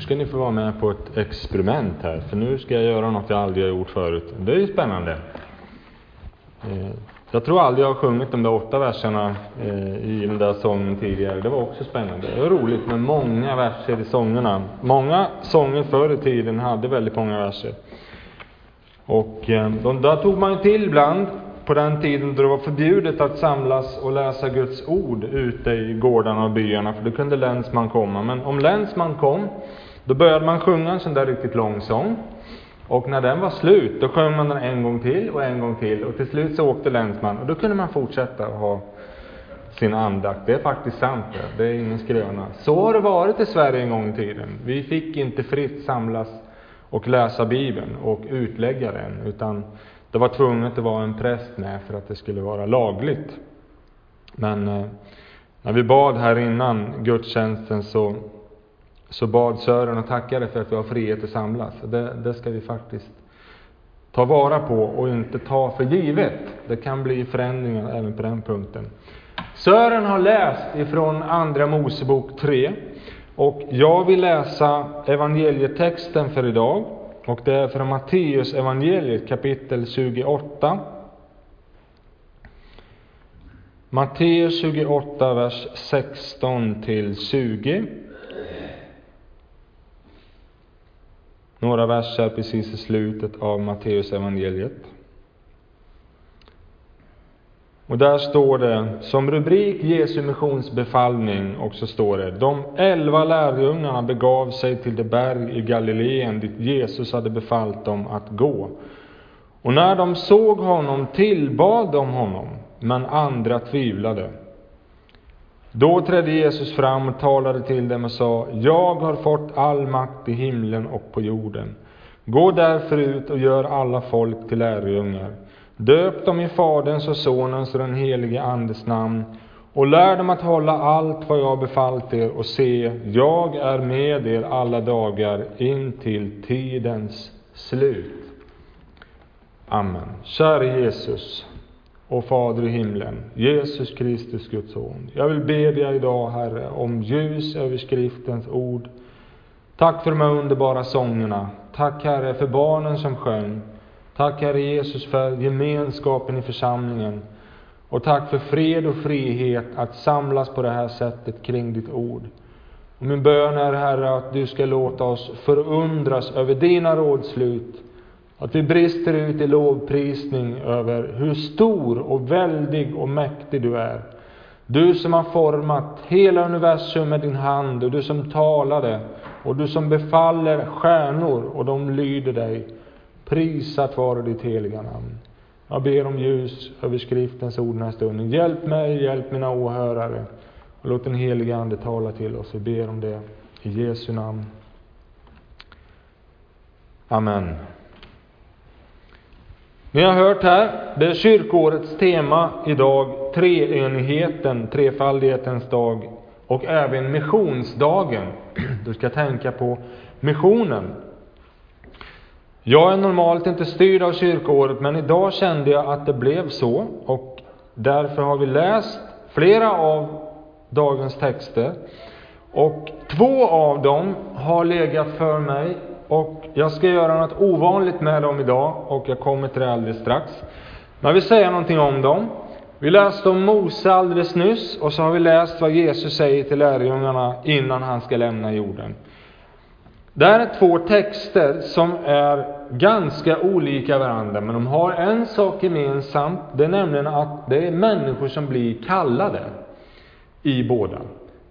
Nu ska ni få vara med på ett experiment här, för nu ska jag göra något jag aldrig har gjort förut. Det är ju spännande. Eh, jag tror aldrig jag har sjungit de där åtta verserna eh, i den där sången tidigare. Det var också spännande. Det var roligt med många verser i sångerna. Många sånger förr i tiden hade väldigt många verser. Och eh, de där tog man ju till ibland på den tiden då det var förbjudet att samlas och läsa Guds ord ute i gårdarna och byarna, för då kunde länsman komma. Men om länsman kom, då började man sjunga en sån där riktigt lång sång. Och när den var slut, då sjöng man den en gång till och en gång till. Och till slut så åkte länsman, och då kunde man fortsätta att ha sin andakt. Det är faktiskt sant det, det är ingen skröna. Så har det varit i Sverige en gång i tiden. Vi fick inte fritt samlas och läsa Bibeln och utlägga den, utan det var tvunget att vara en präst med för att det skulle vara lagligt. Men eh, när vi bad här innan gudstjänsten så, så bad Sören och tackade för att vi har frihet att samlas. Det, det ska vi faktiskt ta vara på och inte ta för givet. Det kan bli förändringar även på den punkten. Sören har läst ifrån Andra Mosebok 3 och jag vill läsa evangelietexten för idag. Och det är från Matteus evangeliet kapitel 28. Matteus 28, vers 16 till 20. Några verser precis i slutet av Matteus evangeliet. Och där står det som rubrik Jesu missionsbefallning och så står det De elva lärjungarna begav sig till det berg i Galileen dit Jesus hade befallt dem att gå. Och när de såg honom tillbad de honom, men andra tvivlade. Då trädde Jesus fram och talade till dem och sa Jag har fått all makt i himlen och på jorden. Gå därför ut och gör alla folk till lärjungar Döp dem i Faderns och Sonens och den helige Andes namn och lär dem att hålla allt vad jag befallt er och se, jag är med er alla dagar in till tidens slut. Amen. Käre Jesus och Fader i himlen, Jesus Kristus, Guds son. Jag vill be dig idag, Herre, om ljus över skriftens ord. Tack för de här underbara sångerna. Tack, Herre, för barnen som sjöng. Tack Herre Jesus för gemenskapen i församlingen. Och tack för fred och frihet att samlas på det här sättet kring ditt ord. Och min bön är Herre att du ska låta oss förundras över dina rådslut. Att vi brister ut i lovprisning över hur stor och väldig och mäktig du är. Du som har format hela universum med din hand och du som talade och du som befaller stjärnor och de lyder dig. Prisat vare ditt heliga namn. Jag ber om ljus över skriftens ord den här stunden. Hjälp mig, hjälp mina åhörare. Och låt den helige Ande tala till oss. Vi ber om det i Jesu namn. Amen. Ni har hört här, det är kyrkårets tema idag, treenigheten, trefaldighetens dag och även missionsdagen. Du ska tänka på missionen. Jag är normalt inte styrd av kyrkoåret, men idag kände jag att det blev så och därför har vi läst flera av dagens texter. Och två av dem har legat för mig och jag ska göra något ovanligt med dem idag och jag kommer till det alldeles strax. Men jag vill säga någonting om dem. Vi läste om Mose alldeles nyss och så har vi läst vad Jesus säger till lärjungarna innan han ska lämna jorden. Det här är två texter som är ganska olika varandra, men de har en sak gemensamt. Det är nämligen att det är människor som blir kallade i båda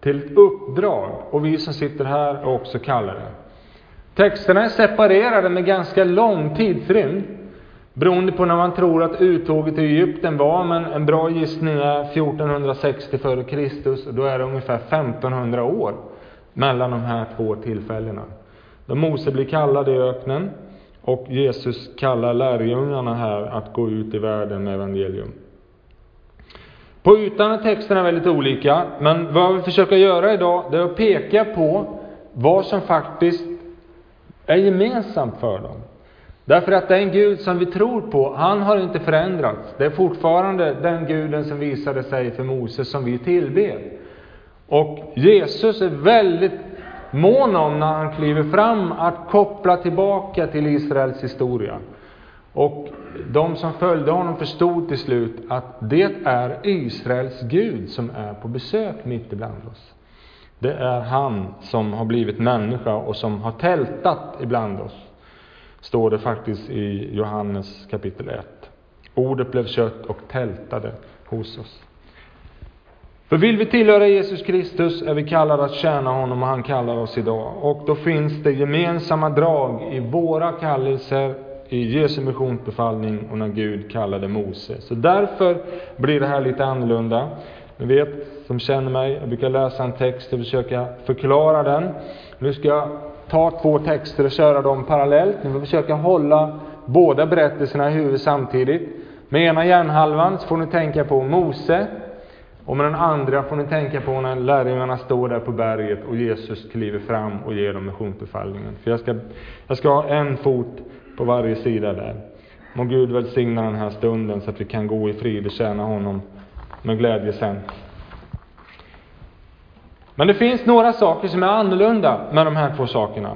till ett uppdrag. Och vi som sitter här är också kallade. Texterna är separerade med ganska lång tidsrymd, beroende på när man tror att uttåget till Egypten var, men en bra gissning är 1460 f.Kr. och då är det ungefär 1500 år mellan de här två tillfällena. Då Mose blir kallad i öknen och Jesus kallar lärjungarna här att gå ut i världen med evangelium. På ytan är texterna väldigt olika, men vad vi försöker göra idag, det är att peka på vad som faktiskt är gemensamt för dem. Därför att den Gud som vi tror på, han har inte förändrats. Det är fortfarande den guden som visade sig för Moses som vi tillber. Och Jesus är väldigt mån om när han kliver fram att koppla tillbaka till Israels historia. Och de som följde honom förstod till slut att det är Israels Gud som är på besök mitt ibland oss. Det är han som har blivit människa och som har tältat ibland oss. Står det faktiskt i Johannes kapitel 1. Ordet blev kött och tältade hos oss. För vill vi tillhöra Jesus Kristus är vi kallade att tjäna honom och han kallar oss idag. Och då finns det gemensamma drag i våra kallelser, i Jesu missionsbefallning och när Gud kallade Mose. Så därför blir det här lite annorlunda. Ni vet, som känner mig, jag brukar läsa en text och försöka förklara den. Nu ska jag ta två texter och köra dem parallellt. Ni får försöka hålla båda berättelserna i huvudet samtidigt. Med ena hjärnhalvan så får ni tänka på Mose, och med den andra får ni tänka på när lärjungarna står där på berget och Jesus kliver fram och ger dem missionsbefallningen. För jag ska, jag ska ha en fot på varje sida där. Må Gud välsigna den här stunden så att vi kan gå i frid och tjäna honom med glädje sen. Men det finns några saker som är annorlunda med de här två sakerna.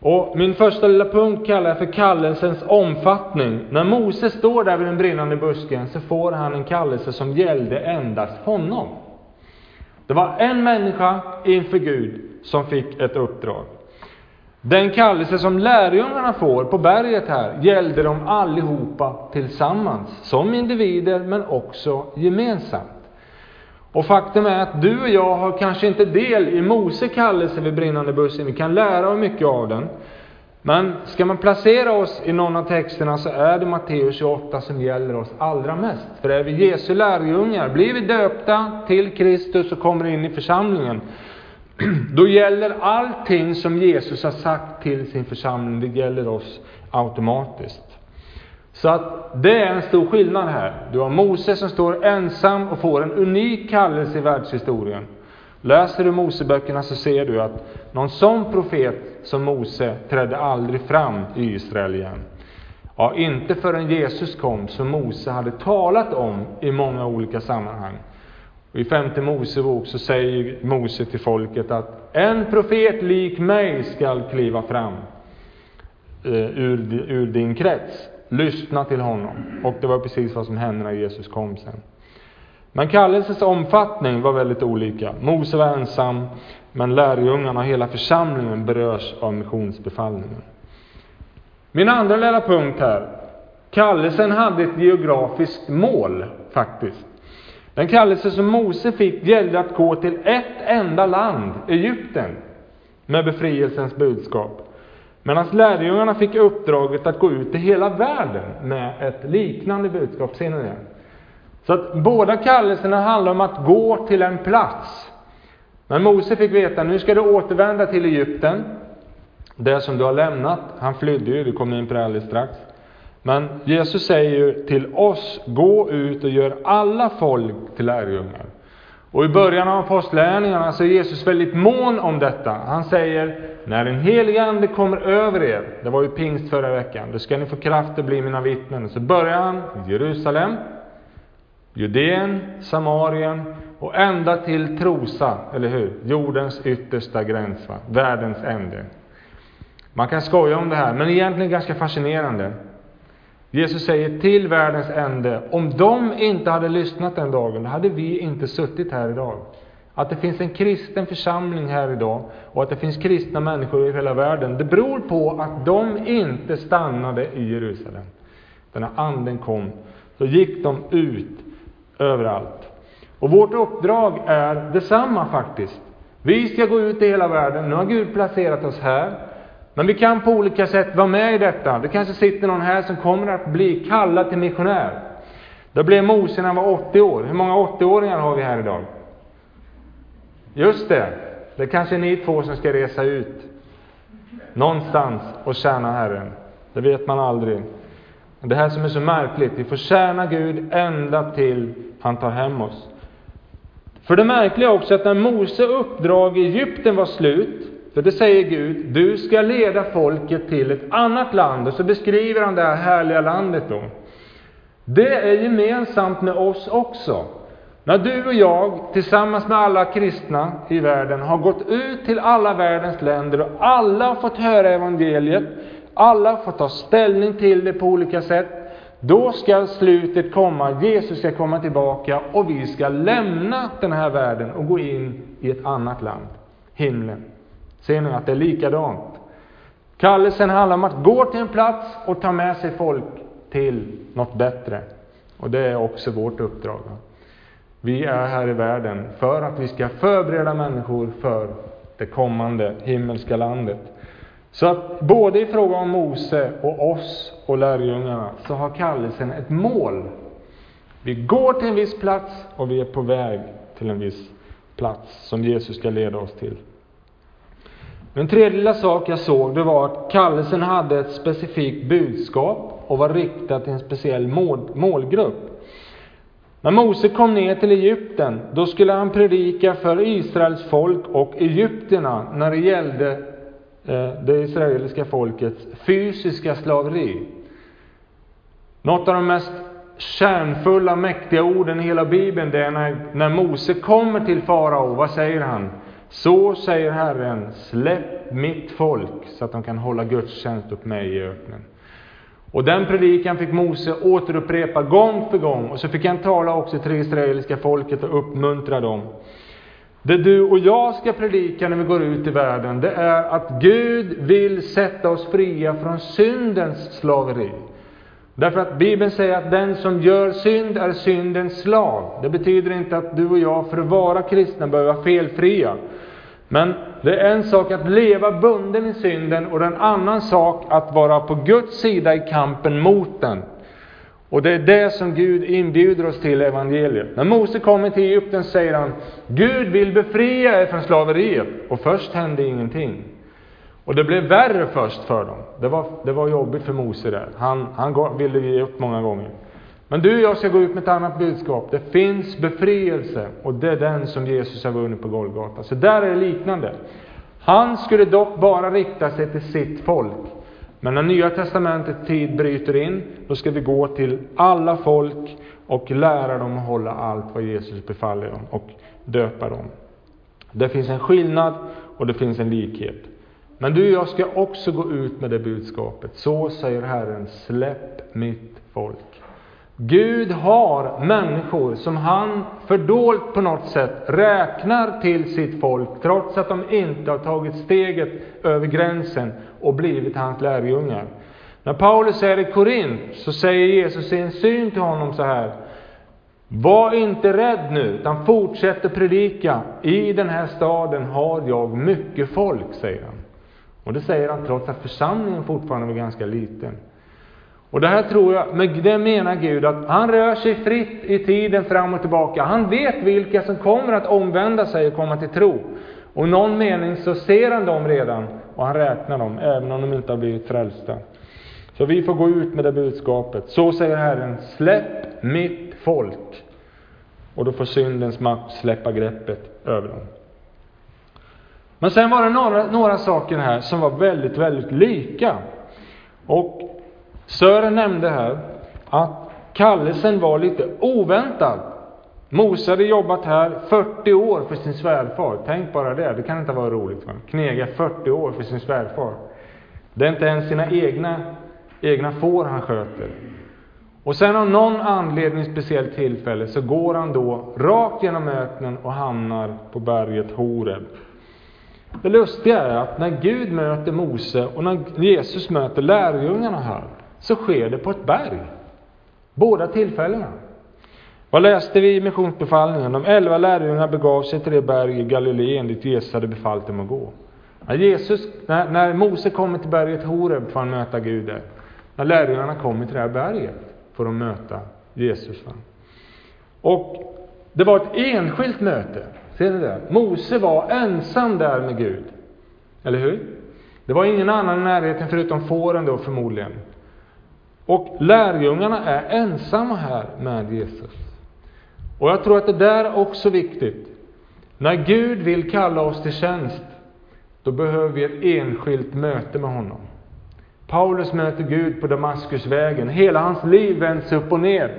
Och min första lilla punkt kallar jag för kallelsens omfattning. När Mose står där vid den brinnande busken så får han en kallelse som gällde endast honom. Det var en människa inför Gud som fick ett uppdrag. Den kallelse som lärjungarna får på berget här gällde dem allihopa tillsammans, som individer men också gemensamt. Och faktum är att du och jag har kanske inte del i Mose kallelse vid brinnande bussen. Vi kan lära oss mycket av den. Men ska man placera oss i någon av texterna så är det Matteus 28 som gäller oss allra mest. För är vi Jesu lärjungar, blir vi döpta till Kristus och kommer in i församlingen, då gäller allting som Jesus har sagt till sin församling, det gäller oss automatiskt. Så att det är en stor skillnad här. Du har Mose som står ensam och får en unik kallelse i världshistorien. Läser du Moseböckerna så ser du att någon sån profet som Mose trädde aldrig fram i Israel igen. Ja, inte förrän Jesus kom, som Mose hade talat om i många olika sammanhang. Och I femte Mosebok så säger Mose till folket att en profet lik mig skall kliva fram eh, ur, ur din krets. Lyssna till honom. Och det var precis vad som hände när Jesus kom sen. Men kallelsens omfattning var väldigt olika. Mose var ensam, men lärjungarna och hela församlingen berörs av missionsbefallningen. Min andra lilla punkt här. Kallelsen hade ett geografiskt mål, faktiskt. Den kallelse som Mose fick gällde att gå till ett enda land, Egypten, med befrielsens budskap. Medan lärjungarna fick uppdraget att gå ut i hela världen med ett liknande budskap. Ser ni det? Så att båda kallelserna handlar om att gå till en plats. Men Mose fick veta, nu ska du återvända till Egypten, det som du har lämnat. Han flydde ju, vi kommer in på det alldeles strax. Men Jesus säger ju till oss, gå ut och gör alla folk till lärjungar. Och i början av apostlärningarna så är Jesus väldigt mån om detta. Han säger, när den helige Ande kommer över er, det var ju pingst förra veckan, då ska ni få kraft att bli mina vittnen. Så börjar han i Jerusalem, Judeen, Samarien och ända till Trosa, eller hur? Jordens yttersta gräns, va? världens ände. Man kan skoja om det här, men egentligen ganska fascinerande. Jesus säger till världens ände, om de inte hade lyssnat den dagen, då hade vi inte suttit här idag. Att det finns en kristen församling här idag och att det finns kristna människor i hela världen, det beror på att de inte stannade i Jerusalem. när anden kom, så gick de ut överallt. Och vårt uppdrag är detsamma faktiskt. Vi ska gå ut i hela världen. Nu har Gud placerat oss här. Men vi kan på olika sätt vara med i detta. Det kanske sitter någon här som kommer att bli kallad till missionär. Det blev Mose när han var 80 år. Hur många 80-åringar har vi här idag? Just det, det kanske är ni två som ska resa ut någonstans och tjäna Herren. Det vet man aldrig. Det här som är så märkligt, vi får tjäna Gud ända till han tar hem oss. För det märkliga också att när Mose uppdrag i Egypten var slut, så det säger Gud, du ska leda folket till ett annat land, och så beskriver han det här härliga landet då. Det är gemensamt med oss också. När du och jag tillsammans med alla kristna i världen har gått ut till alla världens länder och alla har fått höra evangeliet, alla har fått ta ställning till det på olika sätt, då ska slutet komma, Jesus ska komma tillbaka och vi ska lämna den här världen och gå in i ett annat land, himlen. Ser ni att det är likadant? Kallelsen handlar om att gå till en plats och ta med sig folk till något bättre. Och det är också vårt uppdrag. Vi är här i världen för att vi ska förbereda människor för det kommande himmelska landet. Så att både i fråga om Mose och oss och lärjungarna så har kallelsen ett mål. Vi går till en viss plats och vi är på väg till en viss plats som Jesus ska leda oss till. Den tredje lilla sak jag såg, det var att kallelsen hade ett specifikt budskap och var riktad till en speciell mål, målgrupp. När Mose kom ner till Egypten, då skulle han predika för Israels folk och egyptierna när det gällde eh, det israeliska folkets fysiska slaveri. Något av de mest kärnfulla, mäktiga orden i hela Bibeln, det är när, när Mose kommer till farao, vad säger han? Så säger Herren, släpp mitt folk så att de kan hålla gudstjänst åt mig i öknen. Och den predikan fick Mose återupprepa gång för gång, och så fick han tala också till det israeliska folket och uppmuntra dem. Det du och jag ska predika när vi går ut i världen, det är att Gud vill sätta oss fria från syndens slaveri. Därför att Bibeln säger att den som gör synd är syndens slav. Det betyder inte att du och jag för att vara kristna behöver vara felfria. Men det är en sak att leva bunden i synden och en annan sak att vara på Guds sida i kampen mot den. Och det är det som Gud inbjuder oss till i evangeliet. När Mose kommer till Egypten säger han, Gud vill befria er från slaveriet. Och först hände ingenting. Och det blev värre först för dem. Det var, det var jobbigt för Mose där. Han, han ville ge upp många gånger. Men du och jag ska gå ut med ett annat budskap. Det finns befrielse och det är den som Jesus har vunnit på Golgata. Så där är det liknande. Han skulle dock bara rikta sig till sitt folk. Men när Nya Testamentets tid bryter in, då ska vi gå till alla folk och lära dem att hålla allt vad Jesus befaller dem och döpa dem. Det finns en skillnad och det finns en likhet. Men du jag ska också gå ut med det budskapet. Så säger Herren, släpp mitt folk. Gud har människor som han fördolt på något sätt räknar till sitt folk, trots att de inte har tagit steget över gränsen och blivit hans lärjungar. När Paulus är i Korint så säger Jesus i en syn till honom så här. Var inte rädd nu, utan fortsätt att predika. I den här staden har jag mycket folk, säger han. Och det säger han trots att församlingen fortfarande var ganska liten. Och det här tror jag, med det menar Gud att han rör sig fritt i tiden fram och tillbaka. Han vet vilka som kommer att omvända sig och komma till tro. Och i någon mening så ser han dem redan och han räknar dem, även om de inte har blivit frälsta. Så vi får gå ut med det budskapet. Så säger Herren, släpp mitt folk. Och då får syndens makt släppa greppet över dem. Men sen var det några, några saker här som var väldigt, väldigt lika. Och Sören nämnde här att kallelsen var lite oväntad. Mose hade jobbat här 40 år för sin svärfar. Tänk bara det, det kan inte vara roligt. Va? Knega 40 år för sin svärfar. Det är inte ens sina egna, egna får han sköter. Och sen av någon anledning, speciellt tillfälle, så går han då rakt genom öknen och hamnar på berget Horeb. Det lustiga är att när Gud möter Mose och när Jesus möter lärjungarna här, så sker det på ett berg. Båda tillfällena. Vad läste vi i missionsbefallningen? De elva lärjungarna begav sig till det berg i Galileen dit Jesus hade befallt dem att gå. När, Jesus, när, när Mose kommer till berget Horeb får han möta Gud där. När lärjungarna kommer till det här berget får de möta Jesus. Och det var ett enskilt möte. Ser ni det? Mose var ensam där med Gud. Eller hur? Det var ingen annan i närheten förutom fåren då förmodligen. Och lärjungarna är ensamma här med Jesus. Och jag tror att det där är också viktigt. När Gud vill kalla oss till tjänst, då behöver vi ett enskilt möte med honom. Paulus möter Gud på Damaskusvägen. Hela hans liv vänds upp och ner.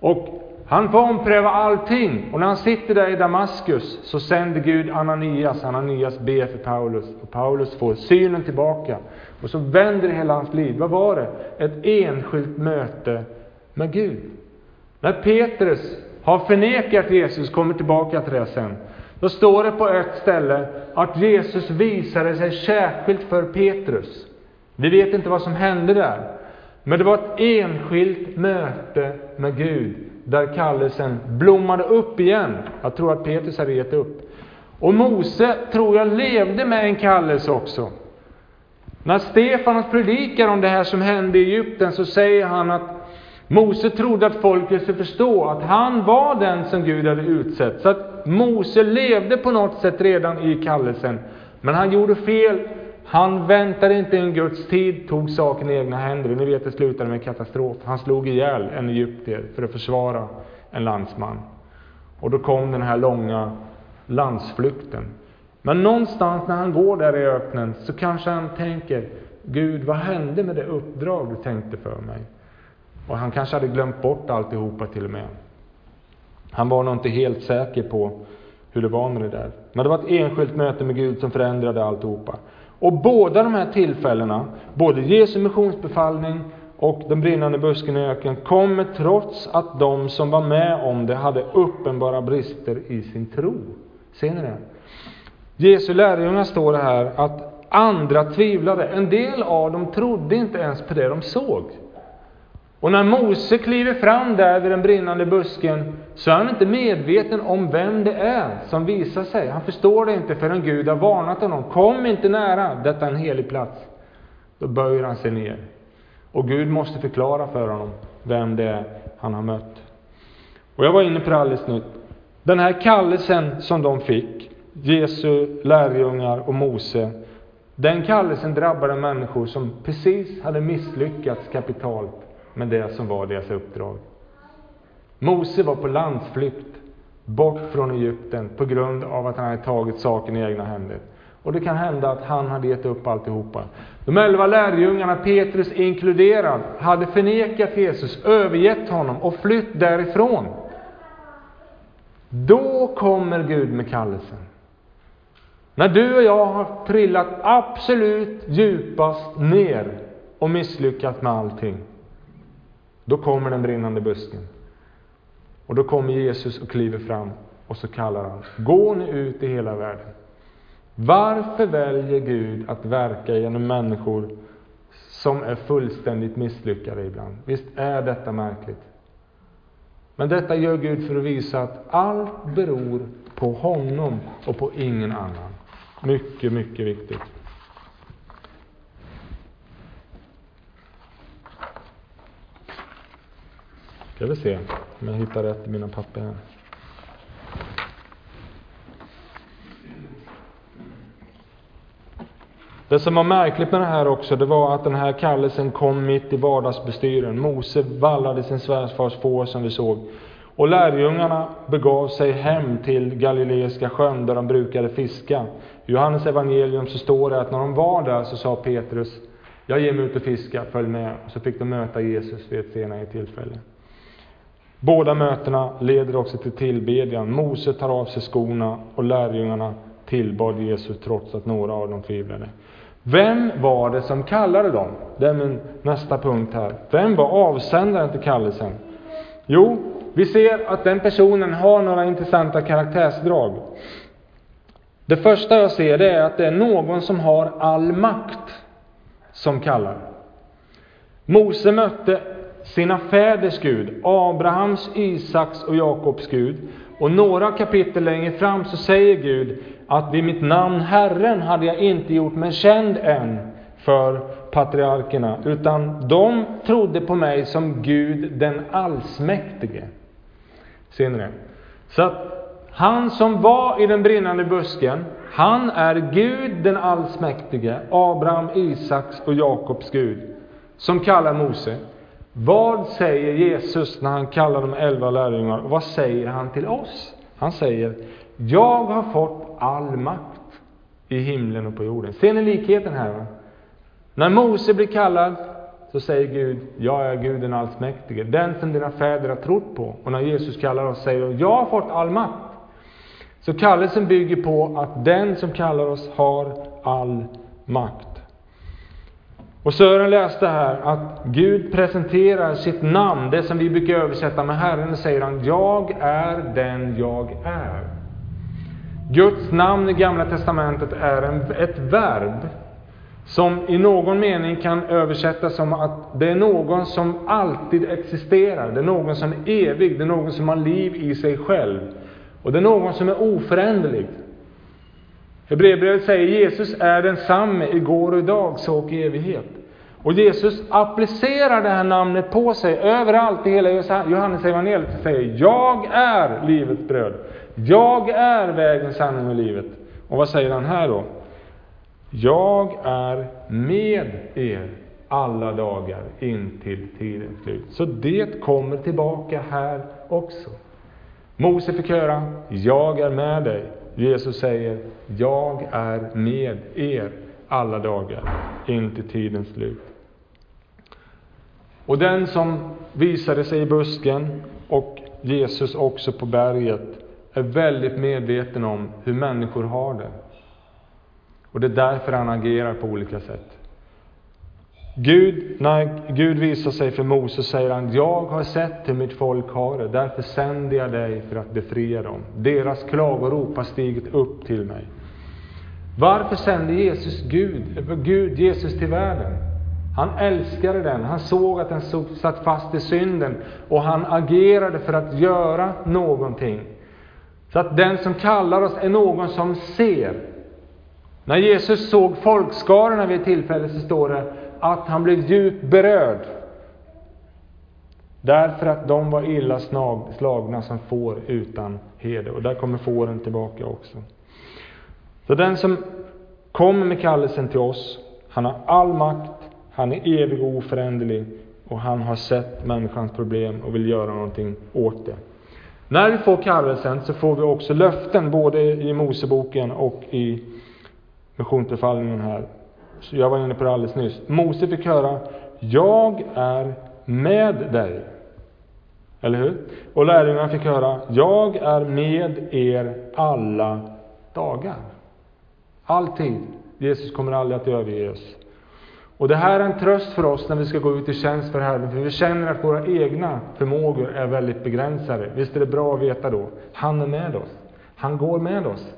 Och han får ompröva allting. Och när han sitter där i Damaskus så sänder Gud Ananias. Ananias ber för Paulus. Och Paulus får synen tillbaka. Och så vänder hela hans liv. Vad var det? Ett enskilt möte med Gud. När Petrus har förnekat Jesus, kommer tillbaka till det sen. Då står det på ett ställe att Jesus visade sig särskilt för Petrus. Vi vet inte vad som hände där. Men det var ett enskilt möte med Gud, där kallelsen blommade upp igen. Jag tror att Petrus hade gett upp. Och Mose, tror jag, levde med en kallelse också. När Stefanos predikar om det här som hände i Egypten, så säger han att Mose trodde att folket skulle förstå att han var den som Gud hade utsett. Så att Mose levde på något sätt redan i kallelsen. Men han gjorde fel. Han väntade inte in Guds tid, tog saken i egna händer. Ni vet, det slutade med katastrof. Han slog ihjäl en egyptier för att försvara en landsman. Och då kom den här långa landsflykten. Men någonstans när han går där i öknen så kanske han tänker, Gud, vad hände med det uppdrag du tänkte för mig? Och han kanske hade glömt bort alltihopa till och med. Han var nog inte helt säker på hur det var med det där. Men det var ett enskilt möte med Gud som förändrade alltihopa. Och båda de här tillfällena, både Jesu missionsbefallning och den brinnande busken i öknen, kommer trots att de som var med om det hade uppenbara brister i sin tro. Ser ni det? Jesu lärjungar står det här att andra tvivlade. En del av dem trodde inte ens på det de såg. Och när Mose kliver fram där vid den brinnande busken, så är han inte medveten om vem det är som visar sig. Han förstår det inte förrän Gud har varnat honom. Kom inte nära, detta är en helig plats. Då böjer han sig ner. Och Gud måste förklara för honom vem det är han har mött. Och jag var inne på det alldeles nytt. Den här kallelsen som de fick, Jesu lärjungar och Mose, den kallelsen drabbade människor som precis hade misslyckats kapitalt med det som var deras uppdrag. Mose var på landsflykt bort från Egypten på grund av att han hade tagit saken i egna händer. Och det kan hända att han hade gett upp alltihopa. De elva lärjungarna, Petrus inkluderad, hade förnekat Jesus, övergett honom och flytt därifrån. Då kommer Gud med kallelsen. När du och jag har trillat absolut djupast ner och misslyckats med allting, då kommer den brinnande busken. Och då kommer Jesus och kliver fram och så kallar han, gå nu ut i hela världen. Varför väljer Gud att verka genom människor som är fullständigt misslyckade ibland? Visst är detta märkligt? Men detta gör Gud för att visa att allt beror på honom och på ingen annan. Mycket, mycket viktigt. Ska vi se om jag hittar rätt i mina papper här. Det som var märkligt med det här också, det var att den här kallelsen kom mitt i vardagsbestyren. Mose vallade sin svärfars får som vi såg. Och lärjungarna begav sig hem till Galileiska sjön där de brukade fiska. I Johannes evangelium så står det att när de var där så sa Petrus, jag ger mig ut och fiska, följ med. Och så fick de möta Jesus vid ett senare tillfälle. Båda mötena leder också till tillbedjan. Mose tar av sig skorna och lärjungarna tillbad Jesus trots att några av dem tvivlade. Vem var det som kallade dem? Det är min nästa punkt här. Vem var avsändaren till kallelsen? Jo, vi ser att den personen har några intressanta karaktärsdrag. Det första jag ser det är att det är någon som har all makt som kallar. Mose mötte sina fäders Gud, Abrahams, Isaks och Jakobs Gud. Och några kapitel längre fram så säger Gud att vid mitt namn Herren hade jag inte gjort mig känd än för patriarkerna, utan de trodde på mig som Gud den allsmäktige. Ser ni det? Så att han som var i den brinnande busken, han är Gud den allsmäktige, Abraham, Isaks och Jakobs Gud, som kallar Mose. Vad säger Jesus när han kallar de elva lärjungarna? Och vad säger han till oss? Han säger, jag har fått all makt i himlen och på jorden. Ser ni likheten här? Va? När Mose blir kallad så säger Gud, jag är Gud den allsmäktige, den som dina fäder har trott på. Och när Jesus kallar oss säger jag har fått all makt. Så kallelsen bygger på att den som kallar oss har all makt. Och Sören läste här att Gud presenterar sitt namn, det som vi brukar översätta med Herren, säger han, jag är den jag är. Guds namn i Gamla Testamentet är en, ett verb som i någon mening kan översättas som att det är någon som alltid existerar, det är någon som är evig, det är någon som har liv i sig själv. Och det är någon som är oföränderlig. Hebreerbrevet säger Jesus är densamme igår och idag, så och i evighet. Och Jesus applicerar det här namnet på sig överallt i hela Johannes evangeliet och säger Jag är livets bröd. Jag är vägen, sanningen och livet. Och vad säger han här då? Jag är med er alla dagar in till tidens slut. Så det kommer tillbaka här också. Mose fick höra, jag är med dig. Jesus säger, jag är med er alla dagar inte tidens slut. Och den som visade sig i busken och Jesus också på berget är väldigt medveten om hur människor har det. Och det är därför han agerar på olika sätt. Gud, när Gud visar sig för Mose säger han, jag har sett hur mitt folk har det, därför sänder jag dig för att befria dem. Deras klagorop har stigit upp till mig. Varför sände Jesus Gud, Gud Jesus till världen? Han älskade den, han såg att den satt fast i synden och han agerade för att göra någonting. Så att den som kallar oss är någon som ser. När Jesus såg folkskarorna vid ett tillfälle så står det att han blev djupt berörd. Därför att de var illa slagna som får utan herde. Och där kommer fåren tillbaka också. Så den som kommer med kallelsen till oss, han har all makt, han är evig och oföränderlig och han har sett människans problem och vill göra någonting åt det. När vi får kallelsen så får vi också löften både i Moseboken och i missionsbefallningen här. Så jag var inne på det alldeles nyss. Mose fick höra, jag är med dig. Eller hur? Och lärjungarna fick höra, jag är med er alla dagar. Alltid. Jesus kommer aldrig att överge oss. Och det här är en tröst för oss när vi ska gå ut i tjänst för Herren, för vi känner att våra egna förmågor är väldigt begränsade. Visst är det bra att veta då, han är med oss. Han går med oss.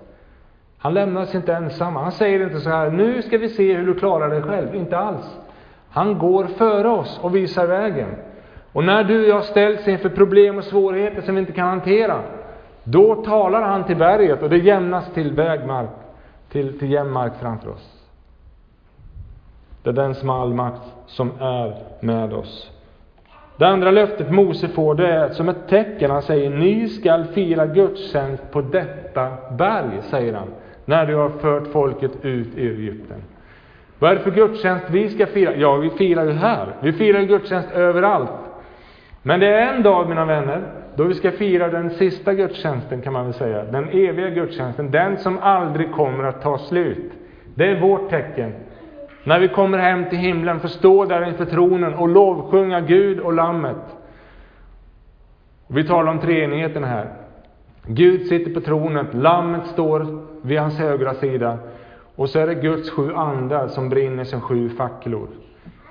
Han lämnar oss inte ensamma. Han säger inte så här, nu ska vi se hur du klarar dig själv. Inte alls. Han går före oss och visar vägen. Och när du och jag ställs inför problem och svårigheter som vi inte kan hantera, då talar han till berget och det jämnas till vägmark, till, till jämn mark framför oss. Det är den som har all makt som är med oss. Det andra löftet Mose får, det är som ett tecken. Han säger, ni skall fira gudstjänst på detta berg, säger han, när du har fört folket ut ur Egypten. Vad är det för gudstjänst vi ska fira? Ja, vi firar ju här. Vi firar gudstjänst överallt. Men det är en dag, mina vänner, då vi ska fira den sista gudstjänsten, kan man väl säga. Den eviga gudstjänsten, den som aldrig kommer att ta slut. Det är vårt tecken när vi kommer hem till himlen, får stå där inför tronen och lovsjunga Gud och Lammet. Vi talar om treenigheten här. Gud sitter på tronen, Lammet står vid hans högra sida och så är det Guds sju andar som brinner som sju facklor.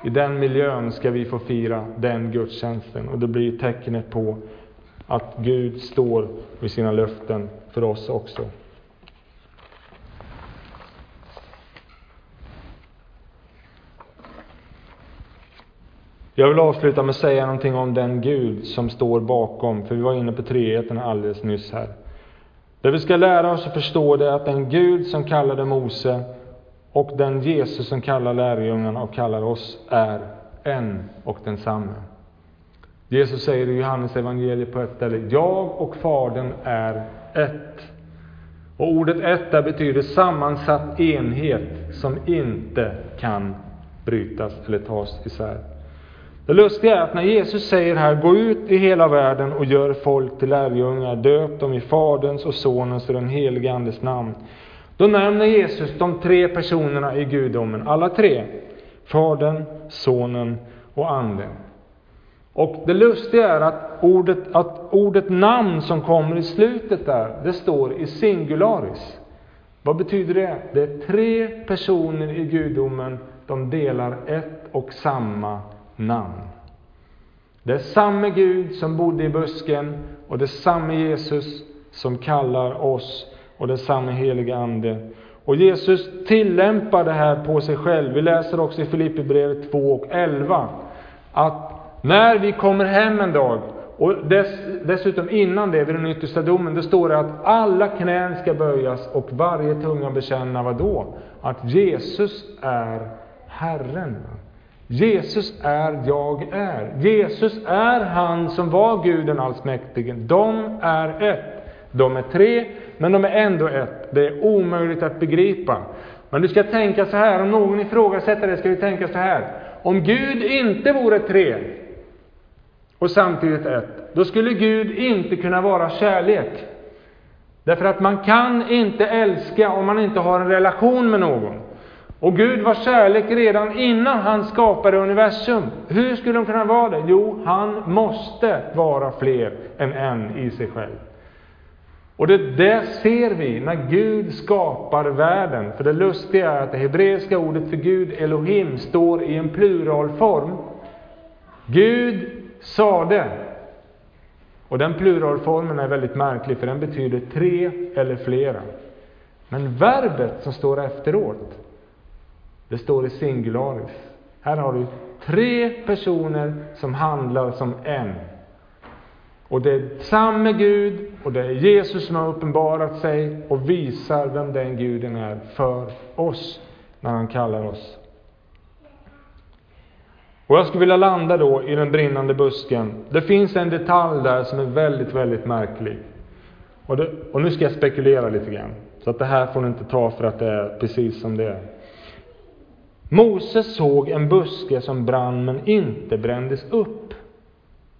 I den miljön ska vi få fira den gudstjänsten och det blir tecknet på att Gud står vid sina löften för oss också. Jag vill avsluta med att säga någonting om den Gud som står bakom, för vi var inne på treheten alldeles nyss här. Det vi ska lära oss att förstå det är att den Gud som kallade Mose och den Jesus som kallar lärjungarna och kallar oss är en och densamme. Jesus säger i Johannes evangeliet på ett ställe, jag och Fadern är ett. Och ordet ett där betyder sammansatt enhet som inte kan brytas eller tas isär. Det lustiga är att när Jesus säger här, gå ut i hela världen och gör folk till lärjungar, döp dem i Faderns och Sonens och den helige Andes namn. Då nämner Jesus de tre personerna i gudomen, alla tre. Fadern, Sonen och Anden. Och det lustiga är att ordet, att ordet namn som kommer i slutet där, det står i singularis. Vad betyder det? Det är tre personer i gudomen, de delar ett och samma namn. Det är samme Gud som bodde i busken och det är samme Jesus som kallar oss och det är samme helige Ande. Och Jesus tillämpar det här på sig själv. Vi läser också i Filipperbrevet 2 och 11 att när vi kommer hem en dag, och dess, dessutom innan det, vid den yttersta domen, det står det att alla knän ska böjas och varje tunga bekänna vad då? Att Jesus är Herren. Jesus är jag är. Jesus är han som var Guden allsmäktige. De är ett. De är tre, men de är ändå ett. Det är omöjligt att begripa. Men du ska tänka så här, om någon ifrågasätter det, ska du tänka så här. Om Gud inte vore tre, och samtidigt ett, då skulle Gud inte kunna vara kärlek. Därför att man kan inte älska om man inte har en relation med någon. Och Gud var kärlek redan innan han skapade universum. Hur skulle de kunna vara det? Jo, han måste vara fler än en i sig själv. Och det, det ser vi när Gud skapar världen. För det lustiga är att det hebreiska ordet för Gud, Elohim, står i en pluralform. Gud sade. Och den pluralformen är väldigt märklig, för den betyder tre eller flera. Men verbet som står efteråt, det står i singularis. Här har du tre personer som handlar som en. Och det är samme Gud, och det är Jesus som har uppenbarat sig och visar vem den guden är för oss, när han kallar oss. Och jag skulle vilja landa då i den brinnande busken. Det finns en detalj där som är väldigt, väldigt märklig. Och, det, och nu ska jag spekulera lite grann. Så att det här får ni inte ta för att det är precis som det är. Moses såg en buske som brann men inte brändes upp.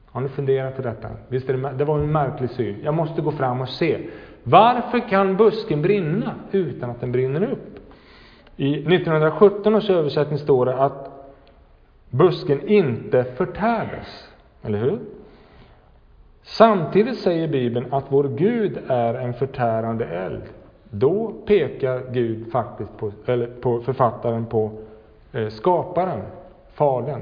Har ni funderat på detta? Visst är det, det var en märklig syn. Jag måste gå fram och se. Varför kan busken brinna utan att den brinner upp? I 1917 års översättning står det att busken inte förtärdes. Eller hur? Samtidigt säger Bibeln att vår Gud är en förtärande eld. Då pekar Gud faktiskt på, eller på författaren på Eh, skaparen, Fadern.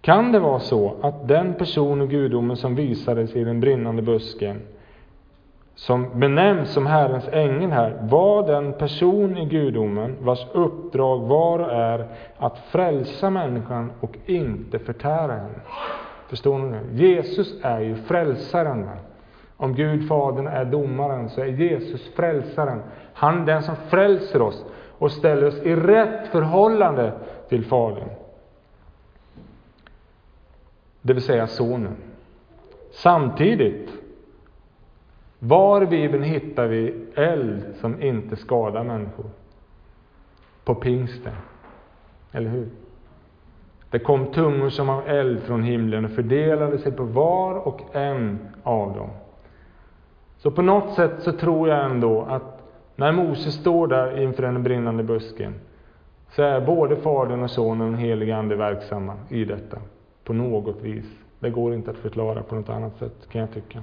Kan det vara så att den person i gudomen som visades i den brinnande busken som benämns som Herrens ängel här, var den person i gudomen vars uppdrag var och är att frälsa människan och inte förtära henne. Förstår ni nu? Jesus är ju frälsaren. Om Gud Fadern är domaren så är Jesus frälsaren. Han är den som frälser oss och ställer oss i rätt förhållande till Fadern. Det vill säga Sonen. Samtidigt var i Bibeln hittar vi eld som inte skadar människor? På pingsten. Eller hur? Det kom tungor som av eld från himlen och fördelade sig på var och en av dem. Så på något sätt så tror jag ändå att när Mose står där inför den brinnande busken så är både Fadern och Sonen och den helige Ande verksamma i detta. På något vis. Det går inte att förklara på något annat sätt, kan jag tycka.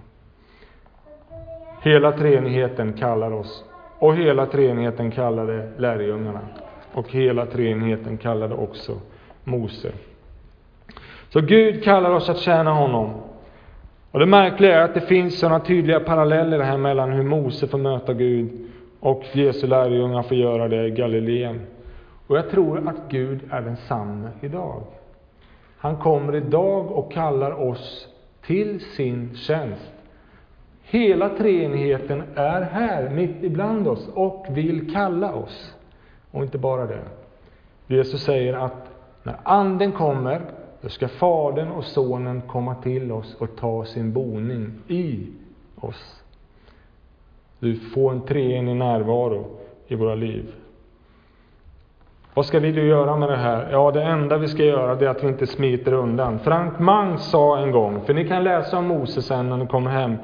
Hela treenigheten kallar oss. Och hela treenigheten kallade lärjungarna. Och hela treenigheten kallade också Mose. Så Gud kallar oss att tjäna honom. Och det märkliga är att det finns sådana tydliga paralleller här mellan hur Mose får möta Gud och Jesu lärjungar får göra det i Galileen. Och jag tror att Gud är densamme idag. Han kommer idag och kallar oss till sin tjänst. Hela treenigheten är här, mitt ibland oss, och vill kalla oss. Och inte bara det. Jesus säger att när Anden kommer, då ska Fadern och Sonen komma till oss och ta sin boning i oss. Du får en treenig närvaro i våra liv. Vad ska vi då göra med det här? Ja, det enda vi ska göra det är att vi inte smiter undan. Frank Mang sa en gång, för ni kan läsa om Moses sen när ni kommer hem,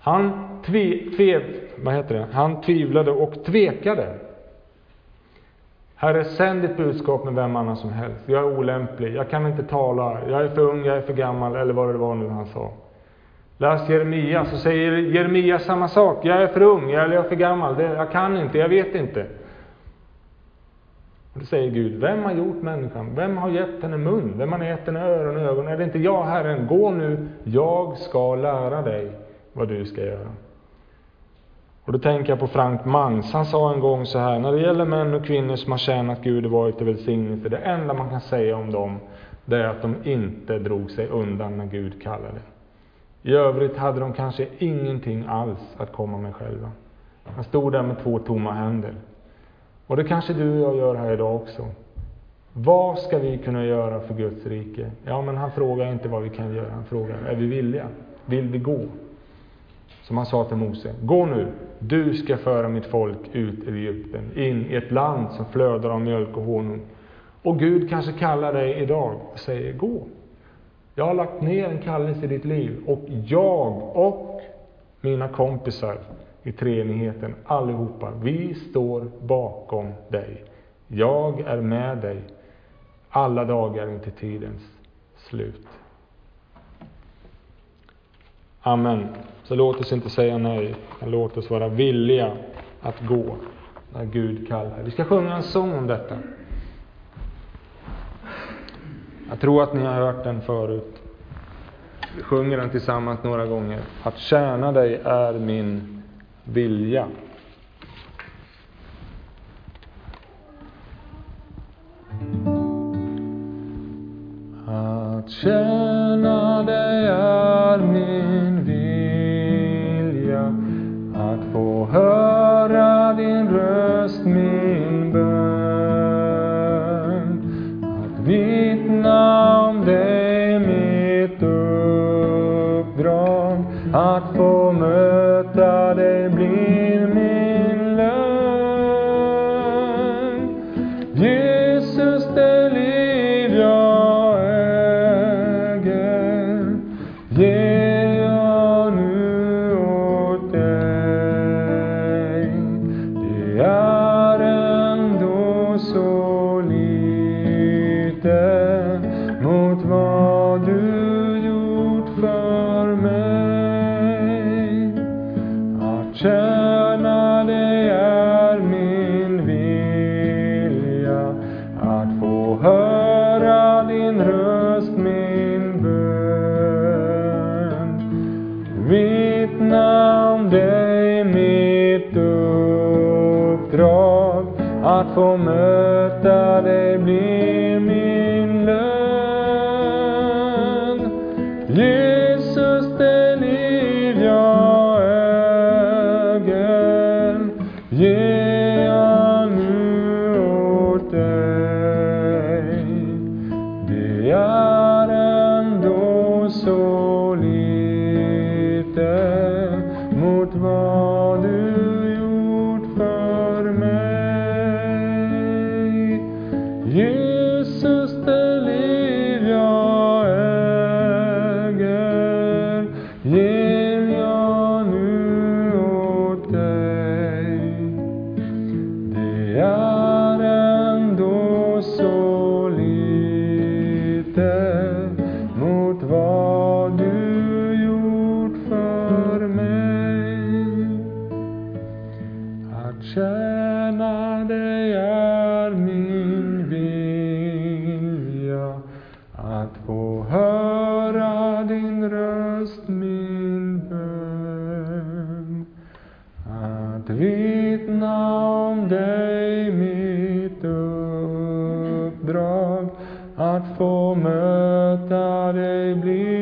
han, tve, tve, vad heter det? han tvivlade och tvekade. Herre, sänd ditt budskap med vem annan som helst. Jag är olämplig, jag kan inte tala, jag är för ung, jag är för gammal, eller vad det var nu han sa. Läs Jeremia, så säger Jeremia samma sak. Jag är för ung, jag är för gammal, jag kan inte, jag vet inte. Och då säger Gud, vem har gjort människan? Vem har gett henne mun? Vem har gett henne öron och ögon? Är det inte jag, Herren? Gå nu, jag ska lära dig vad du ska göra. Och då tänker jag på Frank Mangs. Han sa en gång så här, när det gäller män och kvinnor som har tjänat Gud och varit till välsignelse, det enda man kan säga om dem, det är att de inte drog sig undan när Gud kallade. I övrigt hade de kanske ingenting alls att komma med själva. Han stod där med två tomma händer. Och det kanske du och jag gör här idag också. Vad ska vi kunna göra för Guds rike? Ja, men han frågar inte vad vi kan göra, han frågar, är vi villiga? Vill vi gå? Som han sa till Mose, gå nu, du ska föra mitt folk ut ur Egypten, in i ett land som flödar av mjölk och honung. Och Gud kanske kallar dig idag och säger, gå. Jag har lagt ner en kallelse i ditt liv och jag och mina kompisar i treenigheten, allihopa, vi står bakom dig. Jag är med dig alla dagar intill tidens slut. Amen. Så låt oss inte säga nej, men låt oss vara villiga att gå när Gud kallar. Vi ska sjunga en sång om detta. Jag tror att ni har hört den förut. Vi sjunger den tillsammans några gånger. Att tjäna dig är min vilja. Att tjäna dig är min vilja. Att få höra att få möta dig blir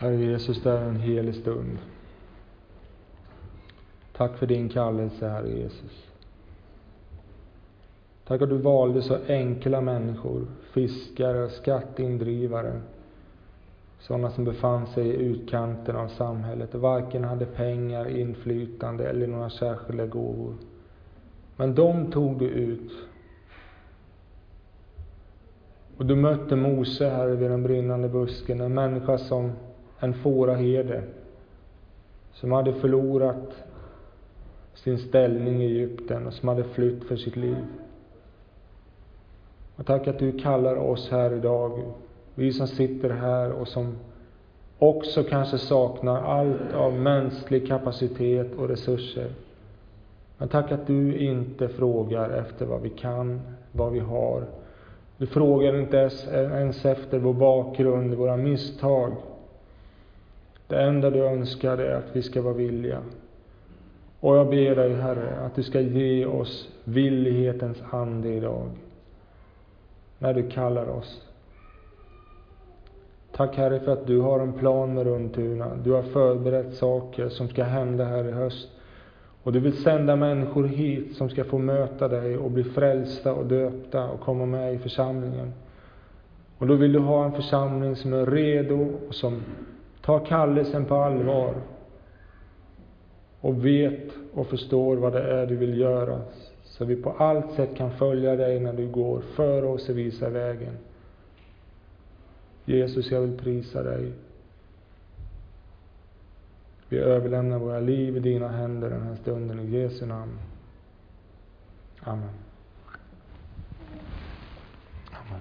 Herre Jesus, det är en helig stund. Tack för din kallelse, Herre Jesus. Tack att du valde så enkla människor, fiskare, skatteindrivare, sådana som befann sig i utkanten av samhället och varken hade pengar, inflytande eller några särskilda gåvor. Men de tog du ut. Och du mötte Mose, här vid den brinnande busken, en människa som en fåraherde, som hade förlorat sin ställning i Egypten och som hade flytt för sitt liv. Och tack att du kallar oss här idag, vi som sitter här och som också kanske saknar allt av mänsklig kapacitet och resurser. Men tack att du inte frågar efter vad vi kan, vad vi har. Du frågar inte ens efter vår bakgrund, våra misstag. Det enda du önskar är att vi ska vara villiga. Och jag ber dig, Herre, att du ska ge oss villighetens ande idag när du kallar oss. Tack Herre för att du har en plan med Runtuna. Du har förberett saker som ska hända här i höst. Och du vill sända människor hit som ska få möta dig och bli frälsta och döpta och komma med i församlingen. Och då vill du ha en församling som är redo och som tar kallelsen på allvar och vet och förstår vad det är du vill göra så vi på allt sätt kan följa dig när du går före oss och visa vägen. Jesus, jag vill prisa dig. Vi överlämnar våra liv i dina händer den här stunden i Jesu namn. Amen. Amen.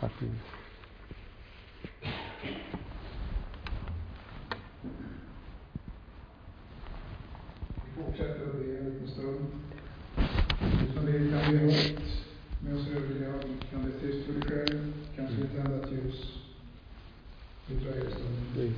Tack Jesus. fortsätter att be en liten stund. Som det kan bli hårt med oss övriga. Kan bli tyst för dig själv. Kanske tända ett ljus. Vi drar er stunden.